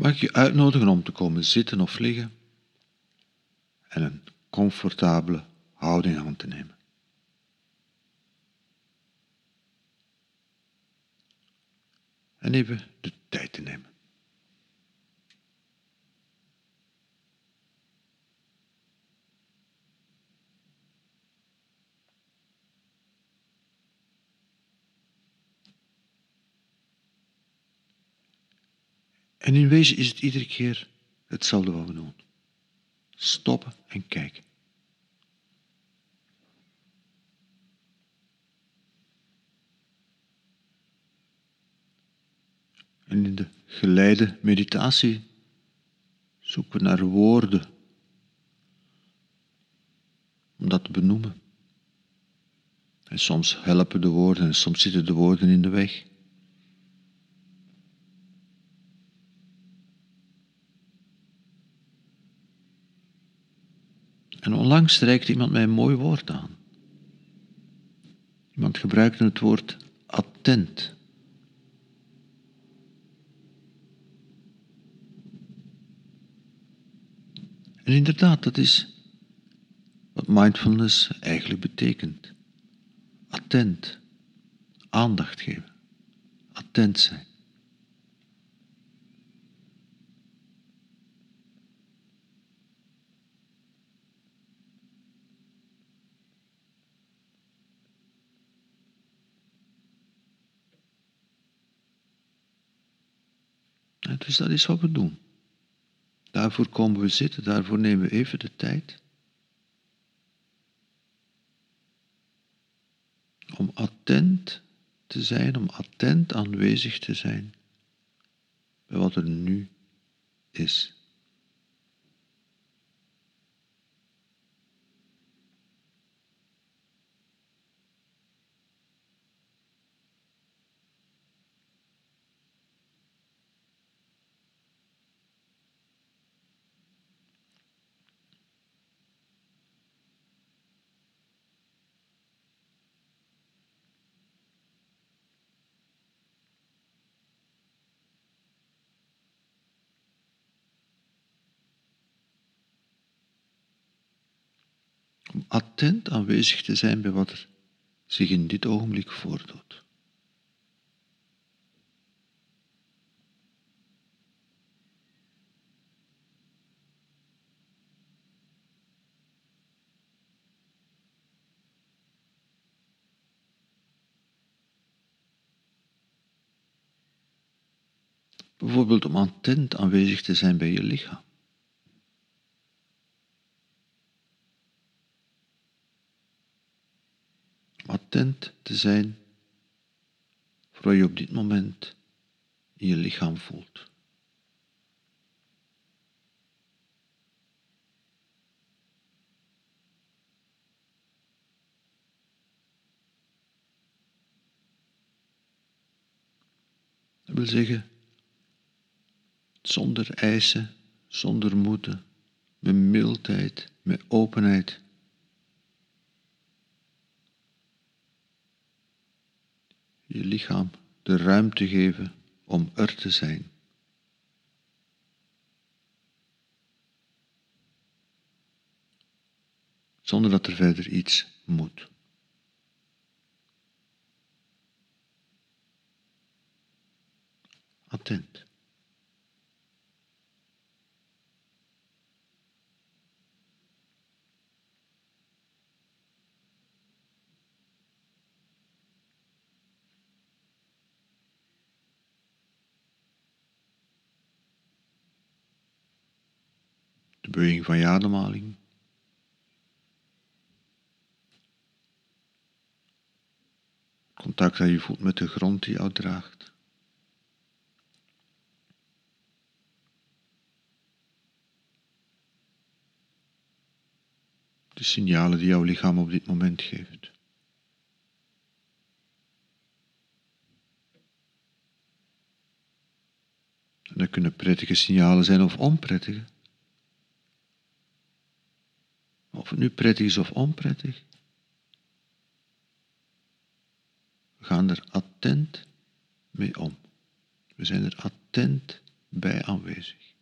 Mag ik je uitnodigen om te komen zitten of liggen en een comfortabele houding aan te nemen. En even de tijd te nemen. En in wezen is het iedere keer hetzelfde wat we doen. Stoppen en kijken. En in de geleide meditatie zoeken we naar woorden om dat te benoemen. En soms helpen de woorden en soms zitten de woorden in de weg. En onlangs reikte iemand mij een mooi woord aan. Iemand gebruikte het woord attent. En inderdaad, dat is wat mindfulness eigenlijk betekent. Attent, aandacht geven, attent zijn. Dus dat is wat we doen. Daarvoor komen we zitten, daarvoor nemen we even de tijd. Om attent te zijn, om attent aanwezig te zijn bij wat er nu is. Om attent aanwezig te zijn bij wat er zich in dit ogenblik voordoet. Bijvoorbeeld om attent aanwezig te zijn bij je lichaam. Te zijn voor wat je op dit moment in je lichaam voelt. Dat wil zeggen, zonder eisen, zonder moeten, met mildheid, met openheid je lichaam de ruimte geven om er te zijn. Zonder dat er verder iets moet. Attent. Beweging van je ademhaling. Contact dat je voelt met de grond die jou draagt. De signalen die jouw lichaam op dit moment geeft. Dat kunnen prettige signalen zijn of onprettige. Of het nu prettig is of onprettig. We gaan er attent mee om. We zijn er attent bij aanwezig.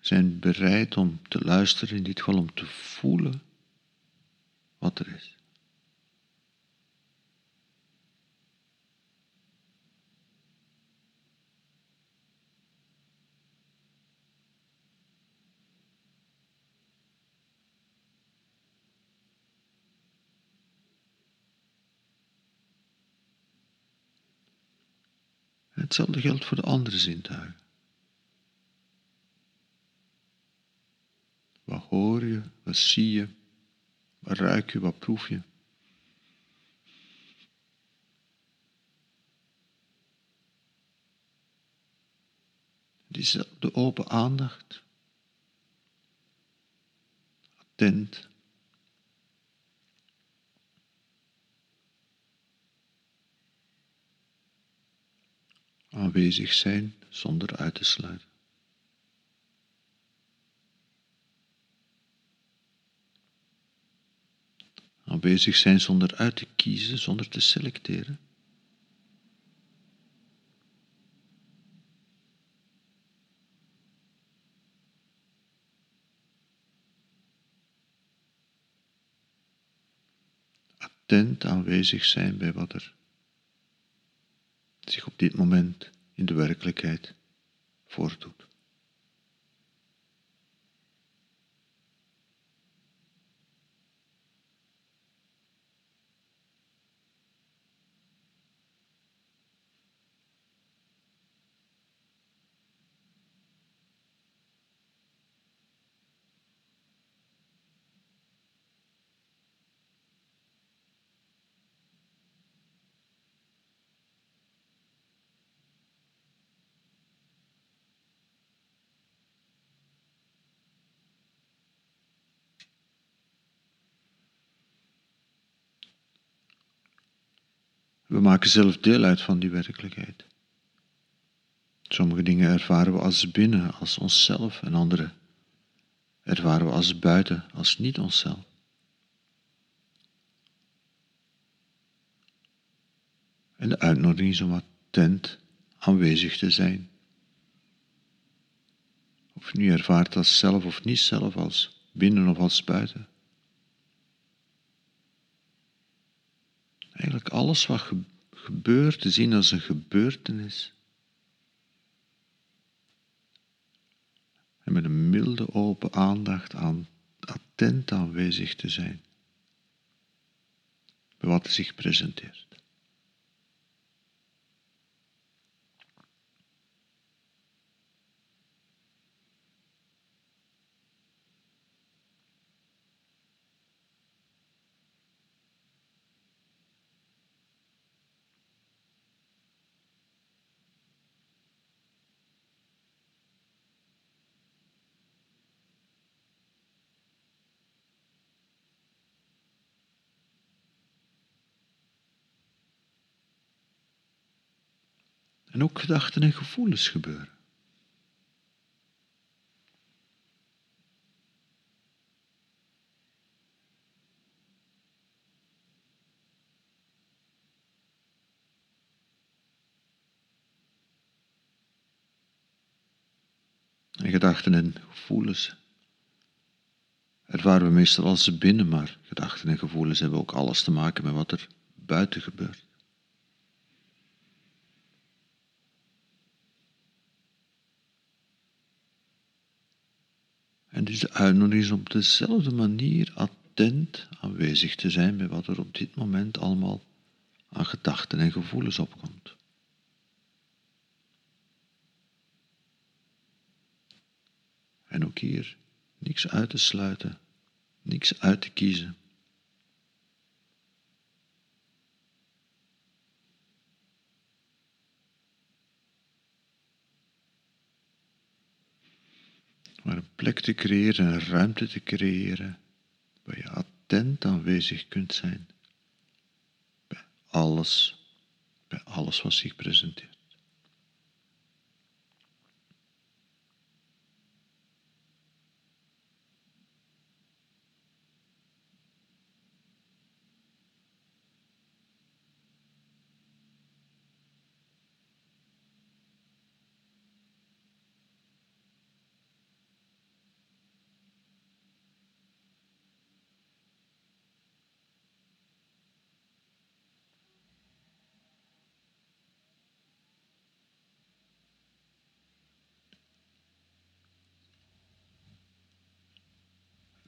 Zijn bereid om te luisteren, in dit geval om te voelen wat er is. Hetzelfde geldt voor de andere zintuigen. Wat hoor je, wat zie je, wat ruik je, wat proef je? Diezelfde open aandacht, attent, aanwezig zijn zonder uit te sluiten. Aanwezig zijn zonder uit te kiezen, zonder te selecteren. Attent aanwezig zijn bij wat er op dit moment in de werkelijkheid voordoet. We maken zelf deel uit van die werkelijkheid. Sommige dingen ervaren we als binnen, als onszelf, en andere ervaren we als buiten, als niet onszelf. En de uitnodiging is om attent aanwezig te zijn. Of je nu ervaart als zelf of niet zelf, als binnen of als buiten. Eigenlijk alles wat gebeurt te zien als een gebeurtenis. En met een milde open aandacht aan attent aanwezig te zijn bij wat zich presenteert. En ook gedachten en gevoelens gebeuren. En gedachten en gevoelens ervaren we meestal als binnen, maar gedachten en gevoelens hebben ook alles te maken met wat er buiten gebeurt. En dus de uitnodiging is op dezelfde manier attent aanwezig te zijn bij wat er op dit moment allemaal aan gedachten en gevoelens opkomt. En ook hier niks uit te sluiten, niks uit te kiezen. Maar een plek te creëren, een ruimte te creëren waar je attent aanwezig kunt zijn bij alles, bij alles wat zich presenteert.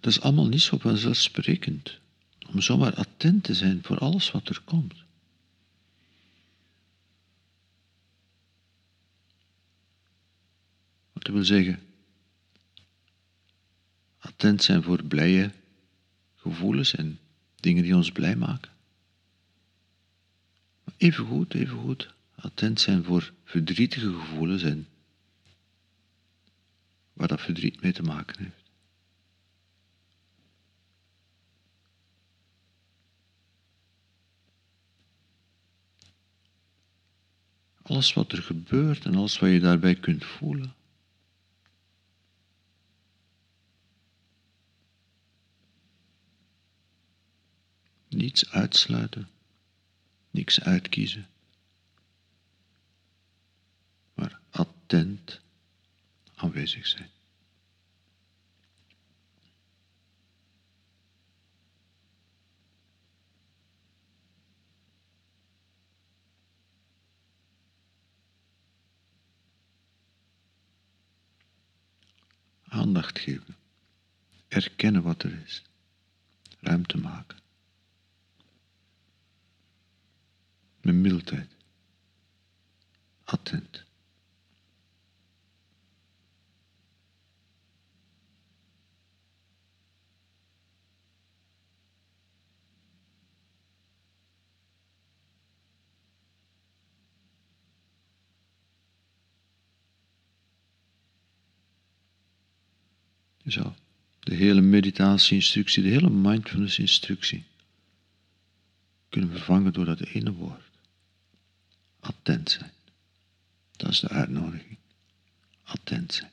Dat is allemaal niet zo vanzelfsprekend. Om zomaar attent te zijn voor alles wat er komt. Wat wil zeggen, attent zijn voor blije gevoelens en dingen die ons blij maken. Maar even goed, even goed, attent zijn voor verdrietige gevoelens en waar dat verdriet mee te maken heeft. Alles wat er gebeurt en alles wat je daarbij kunt voelen. Niets uitsluiten, niks uitkiezen, maar attent aanwezig zijn. Aandacht geven, erkennen wat er is, ruimte maken. Met mildheid, attent. De hele meditatie-instructie, de hele mindfulness-instructie kunnen vervangen door dat ene woord. Attent zijn. Dat is de uitnodiging. Attent zijn.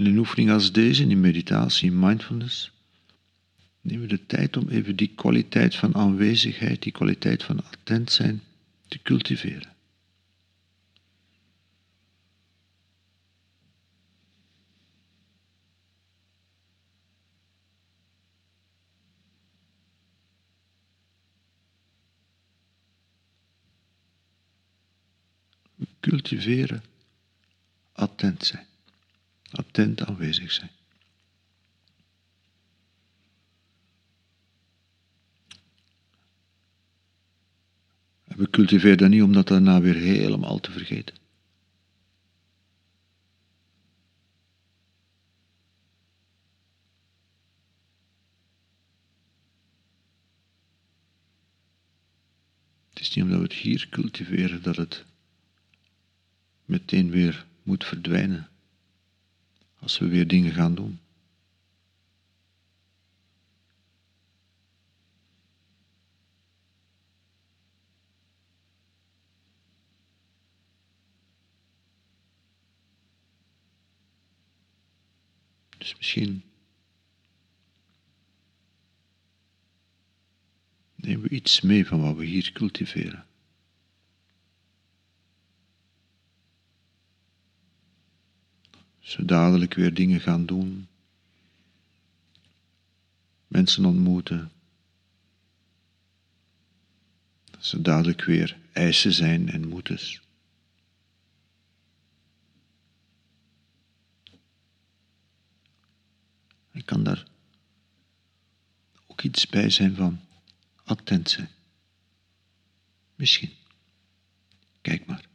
In een oefening als deze, in meditatie, in mindfulness, nemen we de tijd om even die kwaliteit van aanwezigheid, die kwaliteit van attent zijn, te cultiveren. Cultiveren, attent zijn attent aanwezig zijn. We cultiveren dat niet om dat daarna weer helemaal te vergeten. Het is niet omdat we het hier cultiveren dat het meteen weer moet verdwijnen als we weer dingen gaan doen. Dus misschien nemen we iets mee van wat we hier cultiveren. Zo dadelijk weer dingen gaan doen. Mensen ontmoeten. Zo dadelijk weer eisen zijn en moetes. En kan daar ook iets bij zijn van attent zijn. Misschien. Kijk maar.